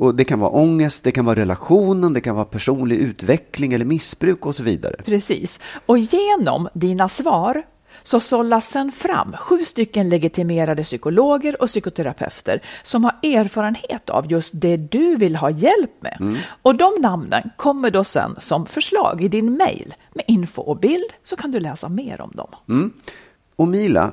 Och det kan vara ångest, det kan vara relationen, det kan vara personlig utveckling eller missbruk och så vidare. Precis. Och genom dina svar så sållas sen fram sju stycken legitimerade psykologer och psykoterapeuter som har erfarenhet av just det du vill ha hjälp med. Och de namnen kommer då sen som förslag i din mejl med info och bild så kan du läsa mer om dem. Och Mila,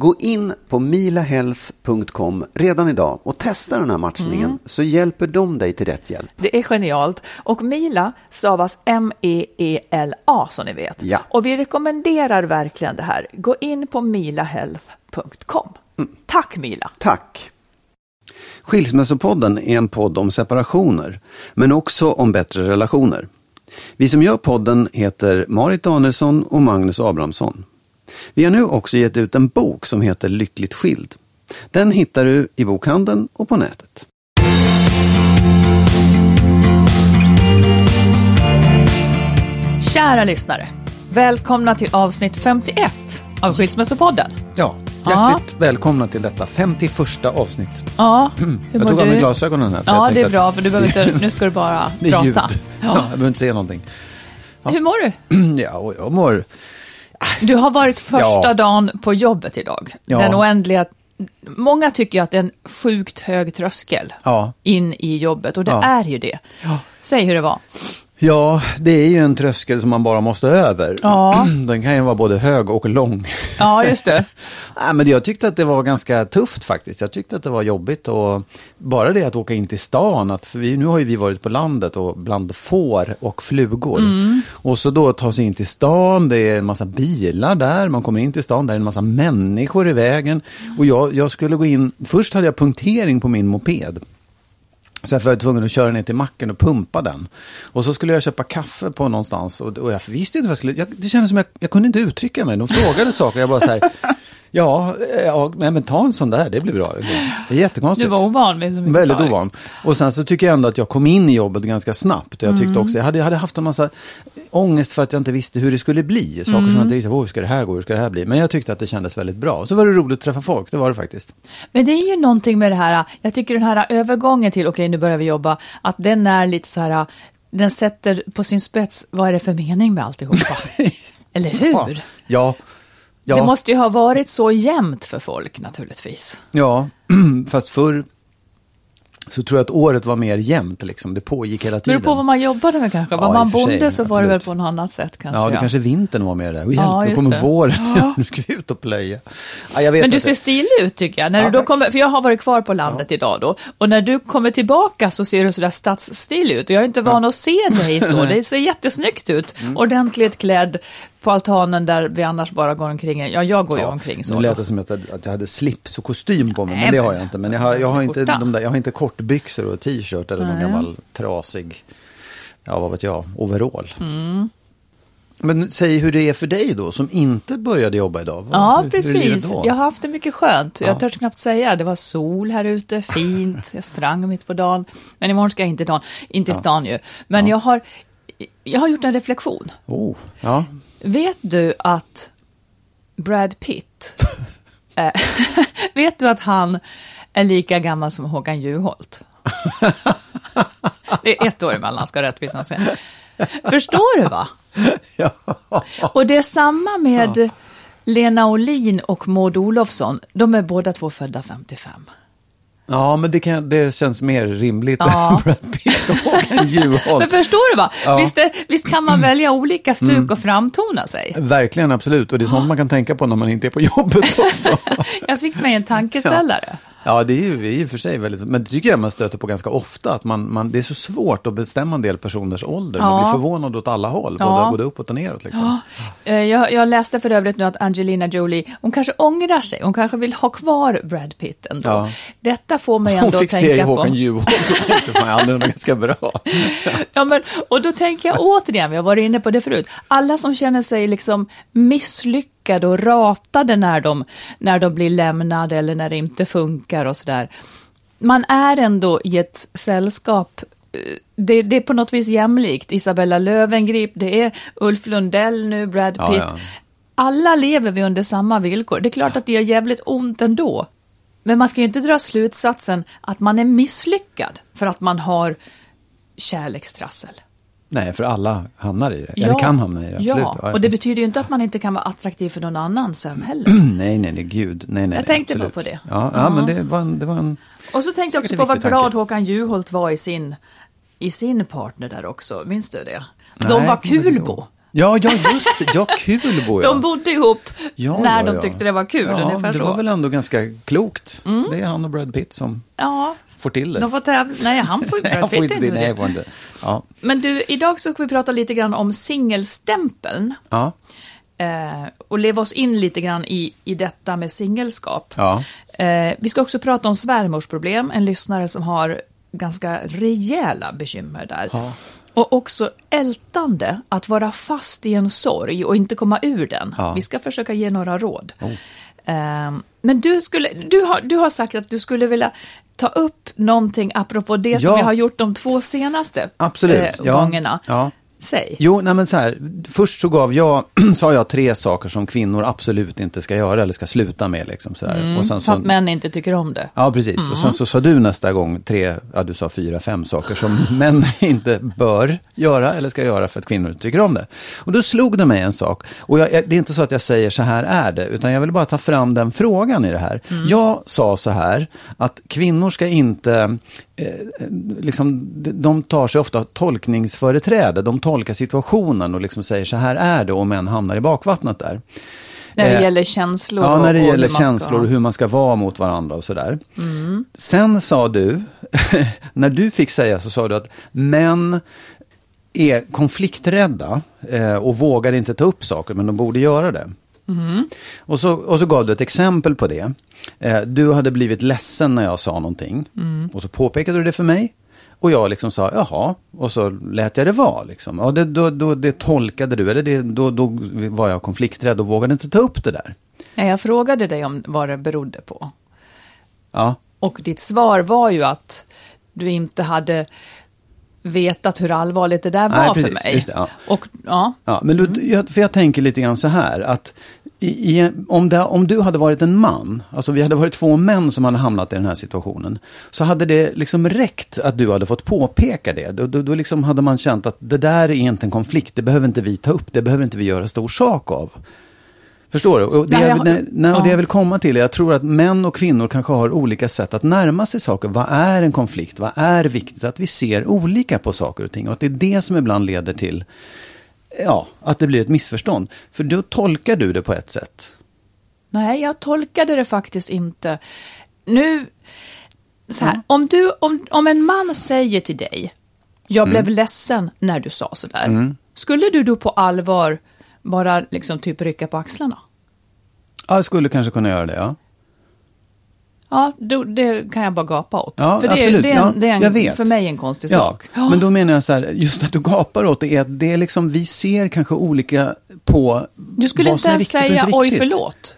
Gå in på milahealth.com redan idag och testa den här matchningen så hjälper de dig till rätt hjälp. Det är genialt. Och Mila stavas M-E-E-L-A som ni vet. Ja. Och vi rekommenderar verkligen det här. Gå in på milahealth.com. Tack Mila! Tack! Skilsmässopodden är en podd om separationer, men också om bättre relationer. Vi som gör podden heter Marit Danielsson och Magnus Abrahamsson. Vi har nu också gett ut en bok som heter Lyckligt skild. Den hittar du i bokhandeln och på nätet. Kära lyssnare! Välkomna till avsnitt 51 av Skilsmässopodden. Ja, hjärtligt välkomna till detta 51 avsnitt. Ja, hur Jag mår tog av du? mig glasögonen här. Ja, jag det är bra, för du behöver inte, nu ska du bara prata. Ja. Ja. jag behöver inte säga någonting. Hur mår du? Ja, och jag mår... Du har varit första Ja. dagen på jobbet idag. Ja. Den oändliga... Många tycker ju att det är en sjukt hög tröskel Ja. in i jobbet och det är ju det. Säg hur det var. Ja, det är ju en tröskel som man bara måste över. Ja. Den kan ju vara både hög och lång. Ja, just det. Nej, men jag tyckte att det var ganska tufft faktiskt. Jag tyckte att det var jobbigt och bara det att åka in till stan. Att, vi, nu har ju vi varit på landet och bland får och flugor. Mm. Och så då ta sig in till stan, det är en massa bilar där. Man kommer in till stan, där är en massa människor i vägen. Och jag, jag skulle gå in, först hade jag punktering på min moped. Så jag var tvungen att köra ner till macken och pumpa den. Och så skulle jag köpa kaffe på någonstans. Och, och jag visste inte vad jag skulle... Jag, det kändes som jag, jag kunde inte uttrycka mig. De frågade saker. Jag bara så här... Ja, eh, ja men, ta en sån där, det blir bra. Det är jättekonstigt. Du var ovan med så mycket Väldigt ovan. Och sen så tycker jag ändå att jag kom in i jobbet ganska snabbt. Jag tyckte också, jag hade, jag hade haft en massa ångest för att jag inte visste hur det skulle bli. Saker som jag inte visste, "Åh, hur ska det här gå, hur ska det här bli? Men jag tyckte att det kändes väldigt bra. Och så var det roligt att träffa folk, det var det faktiskt. Men det är ju någonting med det här, jag tycker den här övergången till, okej nu börjar vi jobba, att den är lite så här den sätter på sin spets, vad är det för mening med alltihopa? Eller hur? Ja. Ja. Det måste ju ha varit så jämnt för folk naturligtvis. Ja, fast förr så tror jag att året var mer jämnt, liksom. det pågick hela Det tiden. beror på vad man jobbade med kanske. Ja, var man för sig, bonde så var det väl absolut. på något annat sätt kanske. Ja, det kanske vintern var mer där. Och Ja, hjälp, nu just kommer det. våren, Ja. nu ska vi ut och plöja. Ja, Men du ser stilig ut tycker jag. När Ja, du då tack. kommer, för jag har varit kvar på landet idag då. Och när du kommer tillbaka så ser du sådär stadsstilig ut. Och jag är inte van att se dig så. Det ser jättesnyggt ut. Mm. Ordentligt klädd på altanen där vi annars bara går omkring. Ja, jag går ju omkring så. Nu lät det som att jag, att jag hade slips och kostym på mig, Nej, men det har jag inte. Men jag har, jag har, inte, de där, jag har inte kortbyxor och t-shirt eller någon Nej. gammal trasig, ja vad vet jag, overall. Mm. Men säg hur det är för dig då, som inte började jobba idag. Ja, hur, Hur precis. då? Jag har haft det mycket skönt. Ja. Jag törs knappt säga. Det var sol här ute, fint. Jag sprang mitt på dagen. Men imorgon ska jag inte, dagen, inte i stan ju. Men jag, har, jag har gjort en reflektion. Oh, ja. Vet du att Brad Pitt, eh, vet du att han är lika gammal som Håkan Juholt? Det är ett år emellan, ska rättvisan säga. Förstår du va? ja. Och det är samma med Lena Olin och Maud Olofsson. De är båda två födda 55. Ja, men det, kan, det känns mer rimligt Ja. än Brad Pitt och Håkan Juholt. Men förstår du va? Ja. Visst, visst kan man välja olika stuk och framtona sig? Verkligen, absolut. Och det är sånt man kan tänka på när man inte är på jobbet också. Jag fick mig en tankeställare. Ja, det är ju i och för sig väldigt, men det tycker jag man stöter på ganska ofta, att man, man, det är så svårt att bestämma en del personers ålder. Man Ja. blir förvånad åt alla håll, Ja. både, både uppåt och neråt. Liksom. Eh, Jag, jag läste för övrigt nu att Angelina Jolie, hon kanske ångrar sig, hon kanske vill ha kvar Brad Pitt ändå. Ja. Detta får mig Hon ändå fick att se tänka på... Håkan Juholt och tänkte, fan, han är ganska bra. Ja, men, och då tänker jag återigen, vi har varit inne på det förut, alla som känner sig liksom misslyckade och ratade när de, när de blir lämnade eller när det inte funkar och sådär. Man är ändå i ett sällskap eh, det, det är på något vis jämlikt. Isabella Löwengrip, det är Ulf Lundell nu, Brad Ja, Pitt. ja. Alla lever vi under samma villkor. Det är klart att det gör jävligt ont ändå. Men man ska ju inte dra slutsatsen att man är misslyckad för att man har kärlekstrassel. Nej, för alla hamnar i det. Eller kan hamna i det, absolut. Ja, och det betyder ju inte att man inte kan vara attraktiv för någon annan sen heller. Nej, nej, nej, gud. Nej, nej, Jag tänkte bara absolut. på det. Ja, ja, men det var en... Det var en Och så tänkte jag också på vad glad tanke. Håkan Juholt var i sin, i sin partner där också. Minns du det? De Nej, var kommer inte kulbo. Ja, ja, just det. Ja, Kulbo, ja. De bodde ihop Ja, när ja, de tyckte det var kul, ja, ungefär det så. Mm. var väl ändå ganska klokt. Det är han och Brad Pitt som Ja, får till det. de får tävla. Nej, han får Nej, Brad Pitt inte det. Nej, det. får inte. Ja. Men du, idag så ska vi prata lite grann om singelstämpeln. Ja. Eh, och leva oss in lite grann i, i detta med singelskap. Ja. Eh, vi ska också prata om svärmorsproblem, en lyssnare som har ganska rejäla bekymmer där. Ja. Och också ältande, att vara fast i en sorg och inte komma ur den. Ja. Vi ska försöka ge några råd. Eh, men du, skulle, du, har, du har sagt att du skulle vilja ta upp någonting apropå det som Ja. vi har gjort de två senaste Absolut. eh, ja. gångerna. Ja. Säg. Jo, nej men så här. Först så gav jag, sa jag tre saker som kvinnor absolut inte ska göra eller ska sluta med. Liksom, så här. och sen För så, att män inte tycker om det. Ja, precis. Och sen så sa du nästa gång tre, ja du sa fyra, fem saker som män inte bör göra eller ska göra för att kvinnor inte tycker om det. Och då slog det mig en sak. Och jag, det är inte så att jag säger så här är det, utan jag vill bara ta fram den frågan i det här. Jag sa så här, att kvinnor ska inte, liksom, de- tar sig ofta tolkningsföreträde. De tolkar situationen och liksom säger så här är det och män hamnar i bakvattnet där. När det Eh, gäller känslor Ja, när det gäller känslor ska... och hur man ska vara mot varandra och sådär. Mm. Sen sa du, när du fick säga så sa du att män är konflikträdda eh, och vågar inte ta upp saker, men de borde göra det. Mm. Och, så, och så gav du ett exempel på det. Eh, du hade blivit ledsen när jag sa någonting. Mm. Och så påpekade du det för mig. Och jag liksom sa, jaha, och så lät jag det vara. Liksom. Och det, då, då, det tolkade du, eller det, då, då var jag konflikträdd och vågade inte ta upp det där. Nej, jag frågade dig om vad det berodde på. Ja, Och ditt svar var ju att du inte hade vetat hur allvarligt det där Nej, var precis, för mig. det, ja. Och, ja. Ja, men då, jag, för jag tänker lite grann så här att I, i, om, det, om du hade varit en man, alltså vi hade varit två män som hade hamnat i den här situationen, så hade det liksom räckt att du hade fått påpeka det. Då, då, då liksom hade man känt att det där är inte en konflikt, det behöver inte vi ta upp, det behöver inte vi göra stor sak av. Förstår du? Och det, jag, nej, nej, och det ja. jag vill komma till är, jag tror att män och kvinnor kanske har olika sätt att närma sig saker. Vad är en konflikt? Vad är viktigt? Att vi ser olika på saker och ting. Och att det är det som ibland leder till ja, att det blir ett missförstånd. För då tolkar du det på ett sätt. Nej, jag tolkade det faktiskt inte. Nu, så här, om, du, om, om en man säger till dig, jag blev ledsen när du sa sådär. Skulle du då på allvar bara liksom typ rycka på axlarna? Ja, jag skulle kanske kunna göra det, ja. Ja, då, det kan jag bara gapa åt. Ja, för det, absolut. det är, en, det är jag en, vet. för mig en konstig Ja, sak. men då menar jag så här, just att du gapar åt det är att det är liksom, vi ser kanske olika på du skulle vad inte som är ens viktigt och säga inte oj viktigt. förlåt.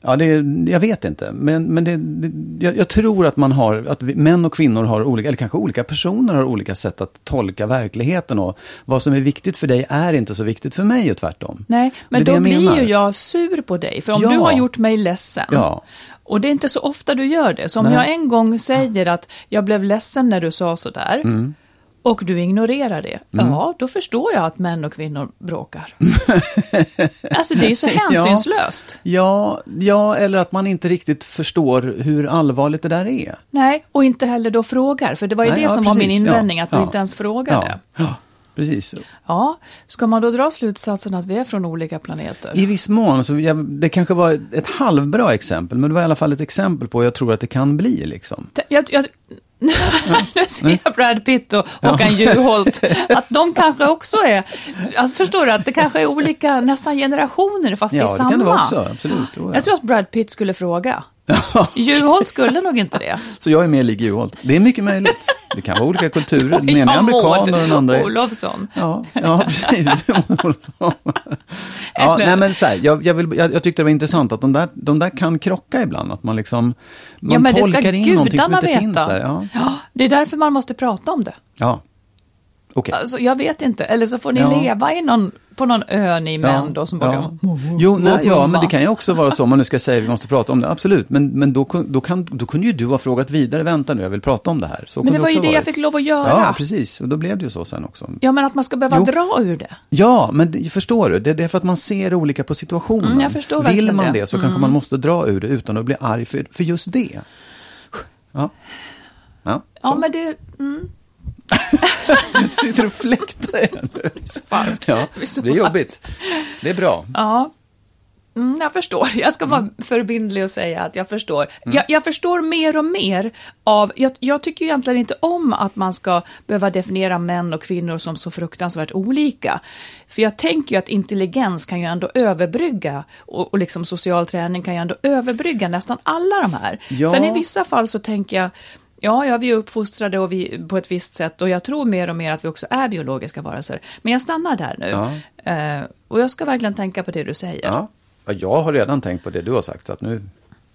Ja, det, jag vet inte. Men, men det, det, jag, jag tror att man har, att vi, män och kvinnor har olika, eller kanske olika personer har olika sätt att tolka verkligheten och vad som är viktigt för dig är inte så viktigt för mig och tvärtom. Nej, men då blir menar. ju jag sur på dig. För om Ja. du har gjort mig ledsen, Ja. och det är inte så ofta du gör det, så om Nej. jag en gång säger att jag blev ledsen när du sa sådär, Mm. Och du ignorerar det, ja, då förstår jag att män och kvinnor bråkar. alltså det är ju så hänsynslöst. Ja, ja, eller att man inte riktigt förstår hur allvarligt det där är. Nej, och inte heller då frågar, för det var ju Nej, det ja, som var min precis, invändning, ja, att du ja. inte ens frågade. Ja, ja, precis. Ja, ska man då dra slutsatsen att vi är från olika planeter? I viss mån, så jag, det kanske var ett halvbra exempel, men det var i alla fall ett exempel på hur jag tror att det kan bli. Liksom. Jag, jag, nu ser jag Brad Pitt och Håkan Juholt, att de kanske också är, alltså förstår du, att det kanske är olika, nästan generationer fast det är Ja, samma. det kan det vara också, absolut. Oh, ja. Jag tror att Brad Pitt skulle fråga. Juholt skulle nog inte det. Så jag är mer lik Juholt. Det är mycket möjligt. Det kan vara olika kulturer. Den ena är amerikan och den andra är... Olofsson. Ja, ja precis. ja, nej, men så här, jag, jag, vill, jag, jag tyckte det var intressant att de där, de där kan krocka ibland. Att man liksom man ja, men det tolkar in någonting som inte veta. finns där. Ja, Ja, det är därför man måste prata om det. ja. okej. Alltså, jag vet inte, eller så får ni Ja. leva i någon, på någon ö ni män då som bara ja. Jo, nej, ja, men det kan ju också vara så om man nu ska säga vi måste prata om det. Absolut, men, men då, då, kan, då kunde ju du ha frågat vidare. Vänta nu, jag vill prata om det här. Så Men det var ju det jag varit. fick lov att göra. Ja, precis. Och då blev det ju så sen också. Ja, men att man ska behöva Jo. dra ur det. Ja, men förstår du? Det, det är för att man ser olika på situationen. Mm, jag förstår Vill man det. så kanske man måste dra ur det utan att bli arg för, för just det. Ja. Ja, Ja, men det... Mm, Du sitter och fläktar så varmt. Ja, Det är det jobbigt. Det är bra. Ja. Mm, jag förstår. Jag ska vara förbindlig och säga att jag förstår. Jag, jag förstår mer och mer av... Jag, jag tycker egentligen inte om att man ska behöva definiera män och kvinnor som så fruktansvärt olika. För jag tänker ju att intelligens kan ju ändå överbrygga och, och liksom social träning kan ju ändå överbrygga nästan alla de här. Ja. Sen i vissa fall så tänker jag Ja, ja, vi är uppfostrade och vi, på ett visst sätt och jag tror mer och mer att vi också är biologiska varelser. Men jag stannar där nu. Ja. Eh, och jag ska verkligen tänka på det du säger. Ja. Ja, Jag har redan tänkt på det du har sagt, så att nu,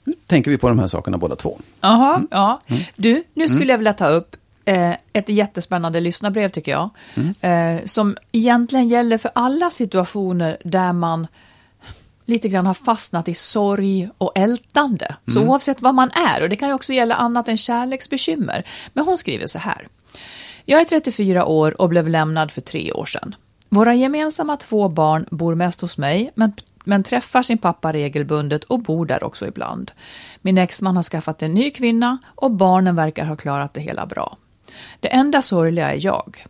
nu tänker vi på de här sakerna båda två. Jaha, Mm. ja. Du, nu skulle jag vilja ta upp eh, ett jättespännande lyssnarbrev tycker jag. Mm. Eh, som egentligen gäller för alla situationer där man lite grann har fastnat i sorg och ältande. Så Mm. oavsett vad man är, och det kan ju också gälla annat än kärleksbekymmer. Men hon skriver så här. Jag är 34 år och blev lämnad för tre år sedan. Våra gemensamma två barn bor mest hos mig, men, men träffar sin pappa regelbundet och bor där också ibland. Min exman har skaffat en ny kvinna och barnen verkar ha klarat det hela bra. Det enda sorgliga är jag.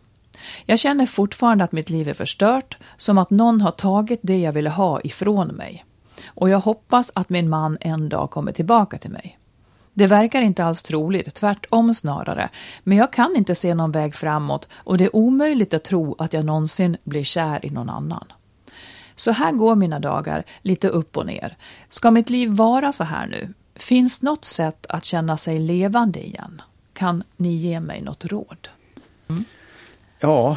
Jag känner fortfarande att mitt liv är förstört, som att någon har tagit det jag ville ha ifrån mig. Och jag hoppas att min man en dag kommer tillbaka till mig. Det verkar inte alls troligt, tvärtom snarare. Men jag kan inte se någon väg framåt och det är omöjligt att tro att jag någonsin blir kär i någon annan. Så här går mina dagar, lite upp och ner. Ska mitt liv vara så här nu? Finns något sätt att känna sig levande igen? Kan ni ge mig något råd? Mm. Ja,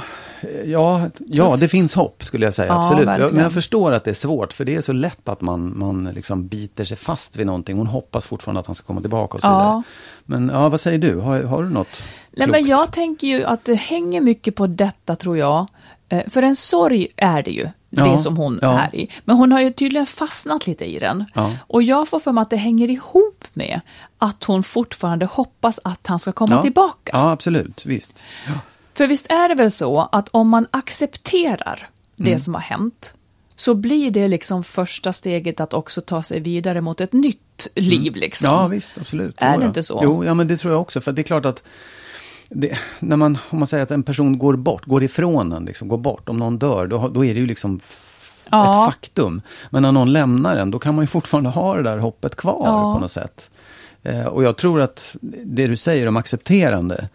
ja, ja, det finns hopp skulle jag säga. Ja, absolut. Jag, men jag förstår att det är svårt, för det är så lätt att man, man liksom biter sig fast vid någonting. Hon hoppas fortfarande att han ska komma tillbaka och så Ja. vidare. Men ja, vad säger du? Har, har du något Nej, klokt? men jag tänker ju att det hänger mycket på detta, tror jag. Eh, För en sorg är det ju. Ja, det som hon ja. är i. Men hon har ju tydligen fastnat lite i den. Ja. Och jag får för mig att det hänger ihop med att hon fortfarande hoppas att han ska komma ja. tillbaka. Ja, absolut. Visst. För visst är det väl så att om man accepterar det Mm. som har hänt, så blir det liksom första steget att också ta sig vidare mot ett nytt liv. Liksom. Mm. Ja, visst, absolut. Är Jo, det ja. inte så? Jo, ja, men det tror jag också. För det är klart att det, när man, om man säger att en person går bort, går ifrån en, liksom, går bort, om någon dör, då, då är det ju liksom Ja. ett faktum. Men när någon lämnar en, då kan man ju fortfarande ha det där hoppet kvar Ja. på något sätt. Eh, och jag tror att det du säger om accepterande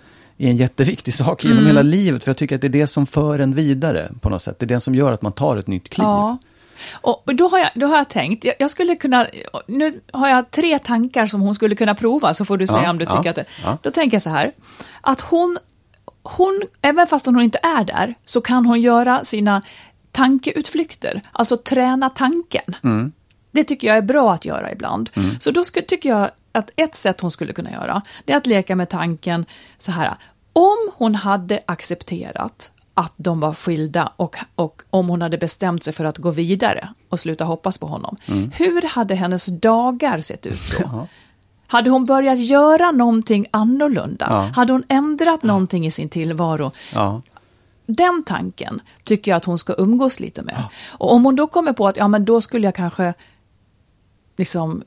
är en jätteviktig sak Mm. genom hela livet. För jag tycker att det är det som för en vidare på något sätt. Det är det som gör att man tar ett nytt kliv. Ja. Och då har jag, då har jag tänkt, jag, jag skulle kunna, nu har jag tre tankar som hon skulle kunna prova, så får du säga Ja, om du ja, tycker att det... ja. Då tänker jag så här, att hon, hon, även fast hon inte är där, så kan hon göra sina tankeutflykter, alltså träna tanken. Mm. Det tycker jag är bra att göra ibland. Så då skulle, tycker jag att ett sätt hon skulle kunna göra, det är att leka med tanken så här, om hon hade accepterat att de var skilda och, och om hon hade bestämt sig för att gå vidare och sluta hoppas på honom, hur hade hennes dagar sett ut då? Hade hon börjat göra någonting annorlunda? Ja. Hade hon ändrat någonting i sin tillvaro? Ja. Den tanken tycker jag att hon ska umgås lite med. Och om hon då kommer på att ja, men då skulle jag kanske liksom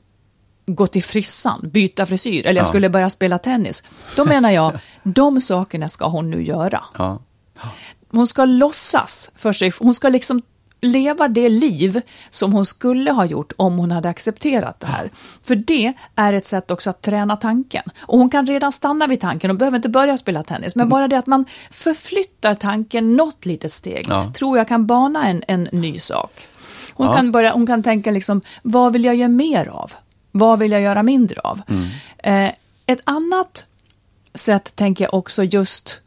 gå till frissan, byta frisyr, eller jag Ja. skulle börja spela tennis. Då menar jag, de sakerna ska hon nu göra. Hon ska låtsas för sig, hon ska liksom leva det liv som hon skulle ha gjort om hon hade accepterat det här. För det är ett sätt också att träna tanken. Och hon kan redan stanna vid tanken, hon behöver inte börja spela tennis, men bara det att man förflyttar tanken något litet steg, Ja. tror jag kan bana en, en ny sak. Hon, Ja. kan börja, hon kan tänka liksom, vad vill jag göra mer av? Vad vill jag göra mindre av? Eh, ett annat sätt tänker jag också just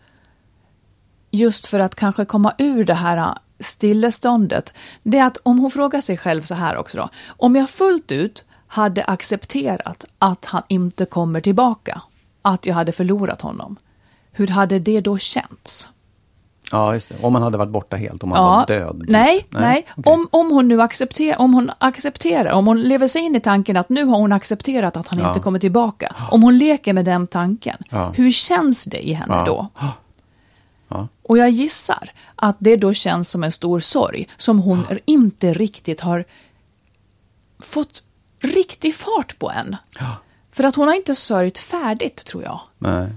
just för att kanske komma ur det här stilleståndet, det är att om hon frågar sig själv så här också då, om jag fullt ut hade accepterat att han inte kommer tillbaka, att jag hade förlorat honom, hur hade det då känts? Ja, just det. Om man hade varit borta helt, om man var död. Nej, nej. okej. Om, om hon nu accepterar, om hon accepterar, om hon lever sig in i tanken att nu har hon accepterat att han Ja. inte kommer tillbaka, om hon leker med den tanken, Ja. hur känns det i henne Ja. då? Ja. Och jag gissar att det då känns som en stor sorg som hon inte riktigt har fått riktig fart på än. Ja. För att hon har inte sörjt färdigt, tror jag. Nej.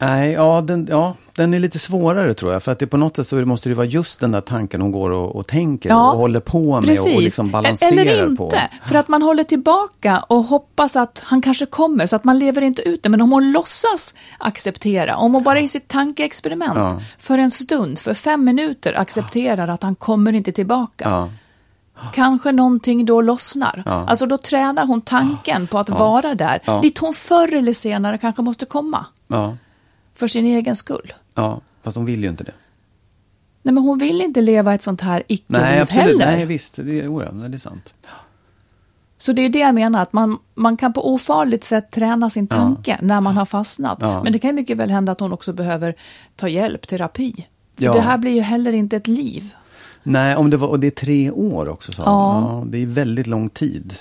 Nej, ja den, ja, den är lite svårare tror jag. För att det på något sätt så måste det vara just den där tanken hon går och, och tänker Ja, och håller på med och, och liksom balanserar Eller inte, på. för att man håller tillbaka och hoppas att han kanske kommer, så att man lever inte ut det. Men om hon låtsas acceptera, om hon bara i sitt tankeexperiment Ja. för en stund, för fem minuter accepterar att han kommer inte tillbaka. Ja, Kanske någonting då lossnar. Ja. Alltså då tränar hon tanken på att vara där, dit hon förr eller senare kanske måste komma. Ja, För sin egen skull. ja, fast de vill ju inte det. Nej, men hon vill inte leva ett sånt här icke-liv Nej, absolut. heller. Nej, visst. Det, är- oh ja, nej, det är sant. Så det är det jag menar, att man, man kan på ofarligt sätt träna sin tanke när man har fastnat. Ja. Men det kan mycket väl hända att hon också behöver ta hjälp, terapi. För Ja. det här blir ju heller inte ett liv. Nej, om det var, och det är tre år också sa Ja. hon. ja. Det är väldigt lång tid.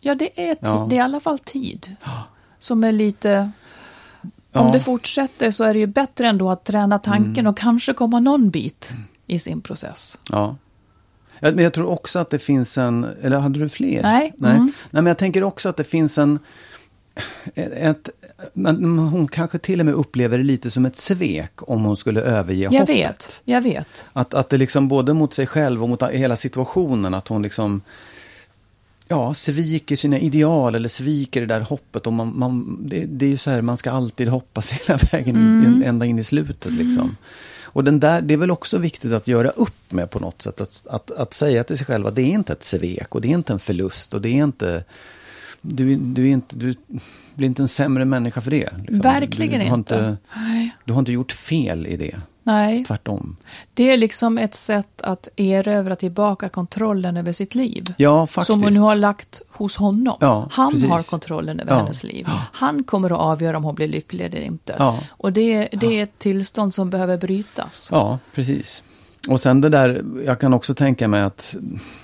Ja, det är, ti- Ja. det är i alla fall tid. Som är lite... Om Ja. det fortsätter så är det ju bättre ändå att träna tanken Mm. och kanske komma någon bit i sin process. Ja. Ja, Men jag tror också att det finns en, eller hade du fler? Nej. Nej. Mm. Nej, men jag tänker också att det finns en, ett, men hon kanske till och med upplever det lite som ett svek om hon skulle överge Jag hoppet. vet, jag vet. Att, att det liksom både mot sig själv och mot hela situationen, att hon liksom ja, sviker sina ideal eller sviker det där hoppet. Och man, man, det, det är ju så här, man ska alltid hoppas hela vägen in, in, ända in i slutet. Liksom. Och den där, det är väl också viktigt att göra upp med på något sätt. Att, att, att säga till sig själv att det är inte ett svek och det är inte en förlust och det är inte... Du, du, är inte, du blir inte en sämre människa för det. liksom. Verkligen du, du inte. Nej. Du har inte gjort fel i det. Nej. Tvärtom. Det är liksom ett sätt att erövra tillbaka kontrollen över sitt liv. Ja, faktiskt. Som hon nu har lagt hos honom. Ja, han precis. har kontrollen över Ja. hennes liv. Han kommer att avgöra om hon blir lycklig eller inte. Ja. Och det, det är ett tillstånd som behöver brytas. Ja, precis. Och sen det där, jag kan också tänka mig att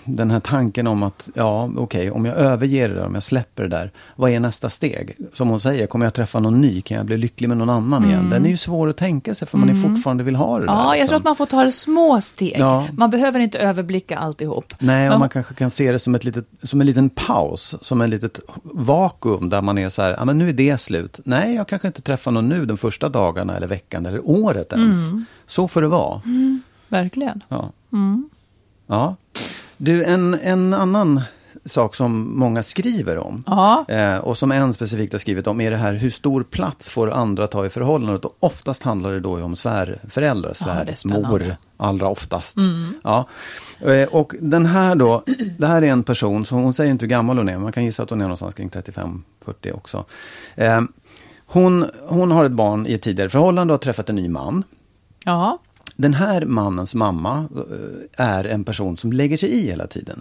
den här tanken om att, ja okej, okay, om jag överger det där, om jag släpper det där, vad är nästa steg? Som hon säger, kommer jag träffa någon ny? Kan jag bli lycklig med någon annan mm. igen? Den är ju svår att tänka sig för man är mm. fortfarande vill ha det ja, där. Ja, liksom. jag tror att man får ta det små steg. Ja. Man behöver inte överblicka alltihop. Nej, och Men... man kanske kan se det som, ett litet, som en liten paus, som ett litet vakuum där man är så här, ja men nu är det slut. Nej, jag kanske inte träffar någon nu de första dagarna eller veckan eller året ens. Mm. Så får det vara. Verkligen. Ja. Mm. ja. Du, en, en annan sak som många skriver om eh, och som en specifikt har skrivit om är det här hur stor plats får andra ta i förhållandet och oftast handlar det då om svärföräldrar, svärmor ja, allra oftast. Mm. Ja. Eh, och den här då, det här är en person, som hon säger inte hur gammal hon är, man kan gissa att hon är någonstans kring 35-40 också. Eh, hon, hon har ett barn i ett tidigare förhållande och har träffat en ny man. Ja. Den här mannens mamma eh, är en person som lägger sig i hela tiden.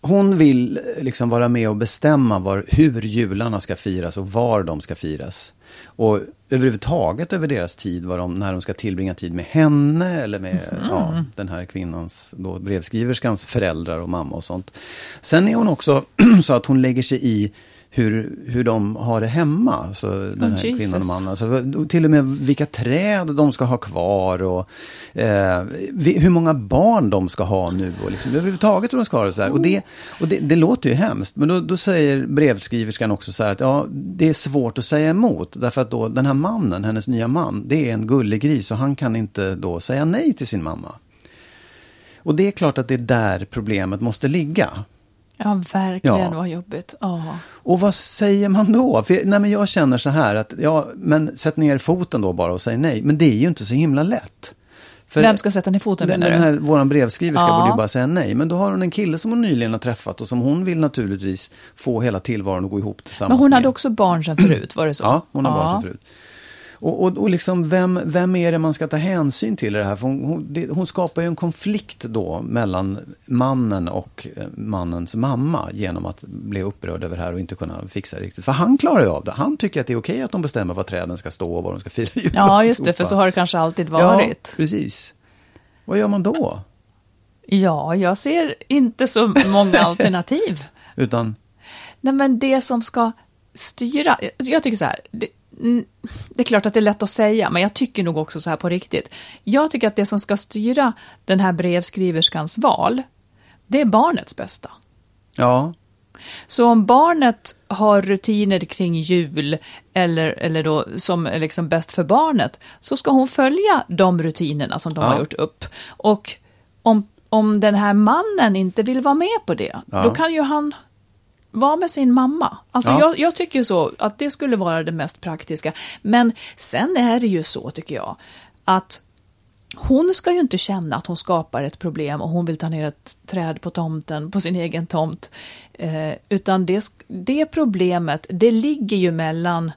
Hon vill eh, liksom vara med och bestämma var, hur jularna ska firas och var de ska firas. Och överhuvudtaget över deras tid, var de, när de ska tillbringa tid med henne eller med mm. ja, den här kvinnans, då, brevskriverskans föräldrar och mamma och sånt. Sen är hon också så att hon lägger sig i hur, hur de har det hemma, alltså den här oh, kvinnan och mannen. Alltså, till och med vilka träd de ska ha kvar och eh, hur många barn de ska ha nu och liksom, överhuvudtaget hur de ska ha det så här. Och, det, och det, det låter ju hemskt, men då, då, säger brevskriverskan också så här att ja, det är svårt att säga emot, därför att då den här mannen, hennes nya man, det är en gullig gris och han kan inte då säga nej till sin mamma. Och det är klart att det är där problemet måste ligga. Ja, verkligen ja. vad jobbigt. Oh. Och vad säger man då? För, nej, men jag känner så här att, ja, men sätt ner foten då bara och säg nej. Men det är ju inte så himla lätt. För Vem ska sätta ner foten den, den här, Vår brevskriverska ja. borde ju bara säga nej. Men då har hon en kille som hon nyligen har träffat och som hon vill naturligtvis få hela tillvaron att gå ihop tillsammans Men hon med. hade också barn sedan förut, var det så? Ja, hon har ja. barn sedan förut. Och, och, och liksom vem, vem är det man ska ta hänsyn till i det här? För hon, hon, det, hon skapar ju en konflikt då mellan mannen och eh, mannens mamma genom att bli upprörd över det här och inte kunna fixa det riktigt. För han klarar ju av det. Han tycker att det är okej att de bestämmer var träden ska stå och var de ska fira jul. Ja, just det, för så har det kanske alltid varit. Ja, precis. Vad gör man då? Ja, jag ser inte så många alternativ. Utan? Nej, men det som ska styra, jag tycker så här, det, är klart att det är lätt att säga, men jag tycker nog också så här på riktigt. Jag tycker att det som ska styra den här brevskriverskans val, det är barnets bästa. Ja. Så om barnet har rutiner kring jul, eller, eller då som är liksom bäst för barnet, så ska hon följa de rutinerna som de ja. har gjort upp. Och om, om den här mannen inte vill vara med på det, ja. då kan ju han vara med sin mamma. Alltså ja. jag, jag, tycker så att det skulle vara det mest praktiska. Men sen är det ju så, tycker jag, att hon ska ju inte känna att hon skapar ett problem och hon vill ta ner ett träd på tomten, på sin egen tomt. Eh, utan det, det problemet, det ligger ju mellan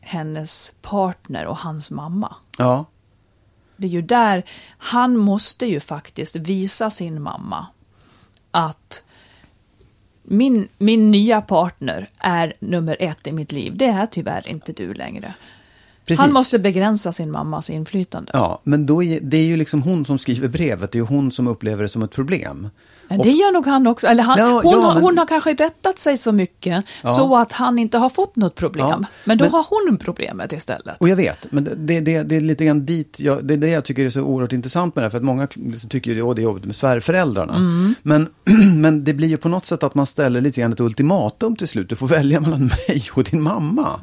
hennes partner och hans mamma. Ja. Det är ju där, han måste ju faktiskt visa sin mamma att min, min nya partner är nummer ett i mitt liv. Det är tyvärr inte du längre. Precis. Han måste begränsa sin mammas inflytande. Ja, men då är, det är ju liksom hon som skriver brevet, det är ju hon som upplever det som ett problem. Men det gör nog han också. Eller han, ja, hon, ja, men... hon, har kanske rättat sig så mycket ja. så att han inte har fått något problem. men då men... har hon problemet istället. Och jag vet, men det, det, det är lite grann dit, jag, det är det jag tycker är så oerhört intressant med det. För att många liksom tycker ju att det är jobbigt med svärföräldrarna. Mm. Men, men det blir ju på något sätt att man ställer lite grann ett ultimatum till slut. Du får välja mellan mig och din mamma.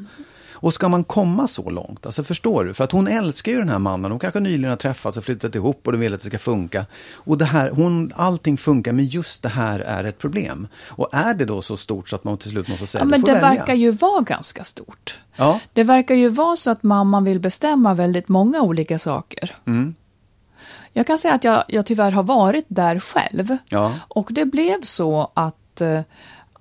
Och ska man komma så långt, alltså förstår du? För att hon älskar ju den här mannen, hon kanske nyligen har träffats och flyttat ihop och de vill att det ska funka. Och det här, hon, allting funkar, men just det här är ett problem. Och är det då så stort så att man till slut måste säga, ja, men det välja. verkar ju vara ganska stort. Ja. Det verkar ju vara så att mamman vill bestämma väldigt många olika saker. Mm. Jag kan säga att jag, jag tyvärr har varit där själv. Ja. Och det blev så att, eh,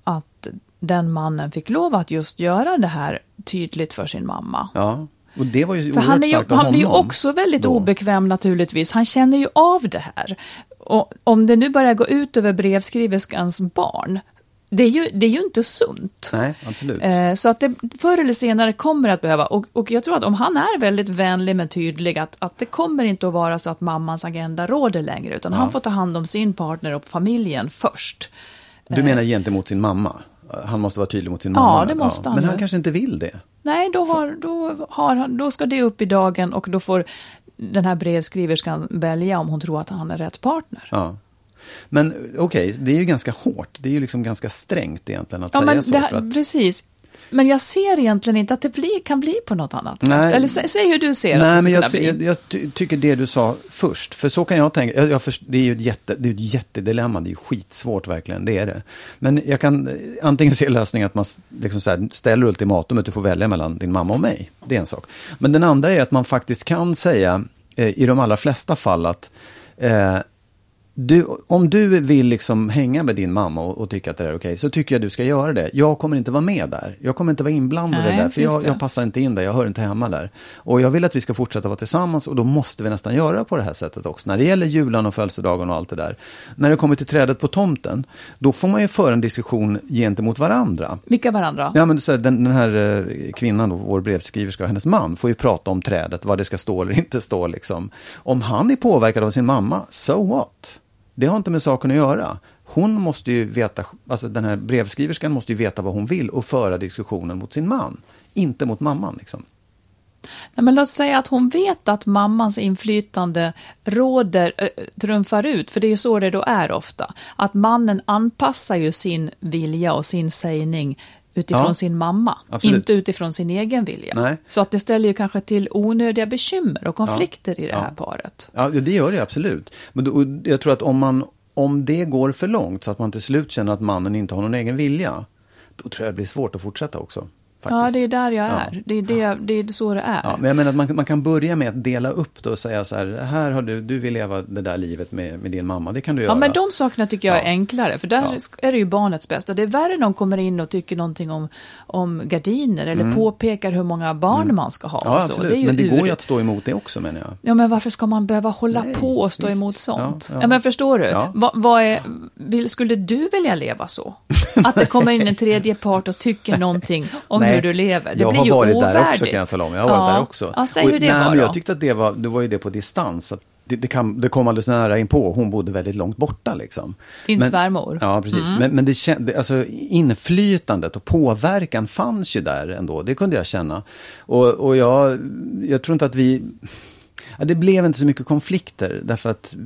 att den mannen fick lov att just göra det här tydligt för sin mamma. Ja. Och det var ju för han, är ju, han blir ju också väldigt då. obekväm naturligtvis. Han känner ju av det här. Och om det nu börjar gå ut över brevskriverskans barn, det är ju, det är ju inte sunt. Nej, absolut. Eh, Så att det förr eller senare kommer att behöva, och, och jag tror att om han är väldigt vänlig men tydlig, att, att det kommer inte att vara så att mammans agenda råder längre, utan han får ta hand om sin partner och familjen först. Du menar gentemot sin mamma? Han måste vara tydlig mot sin Ja, mamma? det måste han Men han kanske inte vill det? Nej, då, har, då, har, då ska det upp i dagen och då får den här brevskriverskan välja om hon tror att han är rätt partner. Ja. Men okej, det är ju ganska hårt. Det är ju liksom ganska strängt egentligen att Ja, säga så. det, för att... precis. Men jag ser egentligen inte att det blir, kan bli på något annat sätt. Nej. Eller sä, säg hur du ser att Nej, det men jag, skulle ser- kunna jag, bli. jag ty- tycker det du sa först. För så kan jag tänka. Jag, jag först, det är ju ett, jätte, det är ett jättedilemma. Det är ju skitsvårt verkligen. Det är det. Men jag kan eh, antingen se lösningen att man liksom så här, ställer ultimatumet. Du får välja mellan din mamma och mig. Det är en sak. Men den andra är att man faktiskt kan säga eh, i de allra flesta fall att eh, du, om du vill liksom hänga med din mamma och, och tycka att det är okej, så tycker jag du ska göra det. Jag kommer inte vara med där. Jag kommer inte vara inblandad Nej, där, för jag, jag passar inte in där, jag hör inte hemma där. Och jag vill att vi ska fortsätta vara tillsammans och då måste vi nästan göra på det här sättet också. När det gäller julen och födelsedagen och allt det där. När det kommer till trädet på tomten, då får man ju föra en diskussion gentemot varandra. Vilka varandra? Ja, men du säger, den, den här eh, kvinnan, då, vår brevskriverska och hennes man, får ju prata om trädet, vad det ska stå eller inte stå. Liksom. Om han är påverkad av sin mamma, so what? Det har inte med saken att göra. Hon måste ju veta, alltså den här brevskriverskan måste ju veta vad hon vill och föra diskussionen mot sin man, inte mot mamman. Liksom. Nej, men låt säga att hon vet att mammans inflytande råder, äh, trumfar ut, för det är ju så det då är ofta. Att mannen anpassar ju sin vilja och sin sägning utifrån Ja, sin mamma, absolut. inte utifrån sin egen vilja. Nej. Så att det ställer ju kanske till onödiga bekymmer och konflikter i det Ja. här paret. Ja, det gör det absolut. Men då, jag tror att om, man, om det går för långt så att man till slut känner att mannen inte har någon egen vilja, då tror jag det blir svårt att fortsätta också. Ja, faktiskt. det är där jag Ja. är. Det är, det, det är så det är. Ja, men jag menar att man, man kan börja med att dela upp det och säga så här, här har du, du vill leva det där livet med, med din mamma, det kan du göra. Ja, men de sakerna tycker jag är Ja. enklare, för där Ja. är det ju barnets bästa. Det är värre när de kommer in och tycker någonting om, om gardiner eller påpekar hur många barn man ska ha. Mm. Ja, så. absolut. Det är ju men det går ju ur- att stå emot det också menar jag. Ja, men varför ska man behöva hålla Nej, på och stå visst. emot sånt? Ja, Ja, ja. men förstår du? Ja. Va, vad är, vill, skulle du vilja leva så? Att det kommer in en tredje part och tycker någonting om Nej, hur du lever? Det jag blir har ju varit där ovärdigt. också kan jag tala om. Jag har varit ja. där också. Ja, säg hur det nej, var men då. Jag tyckte att det var, det var ju det på distans. Att det, det, kan, det kom alldeles nära inpå. Hon bodde väldigt långt borta liksom. Din svärmor. Ja, precis. Mm. Men, men det, alltså, inflytandet och påverkan fanns ju där ändå. Det kunde jag känna. Och, och jag, jag tror inte att vi... Ja, det blev inte så mycket konflikter därför att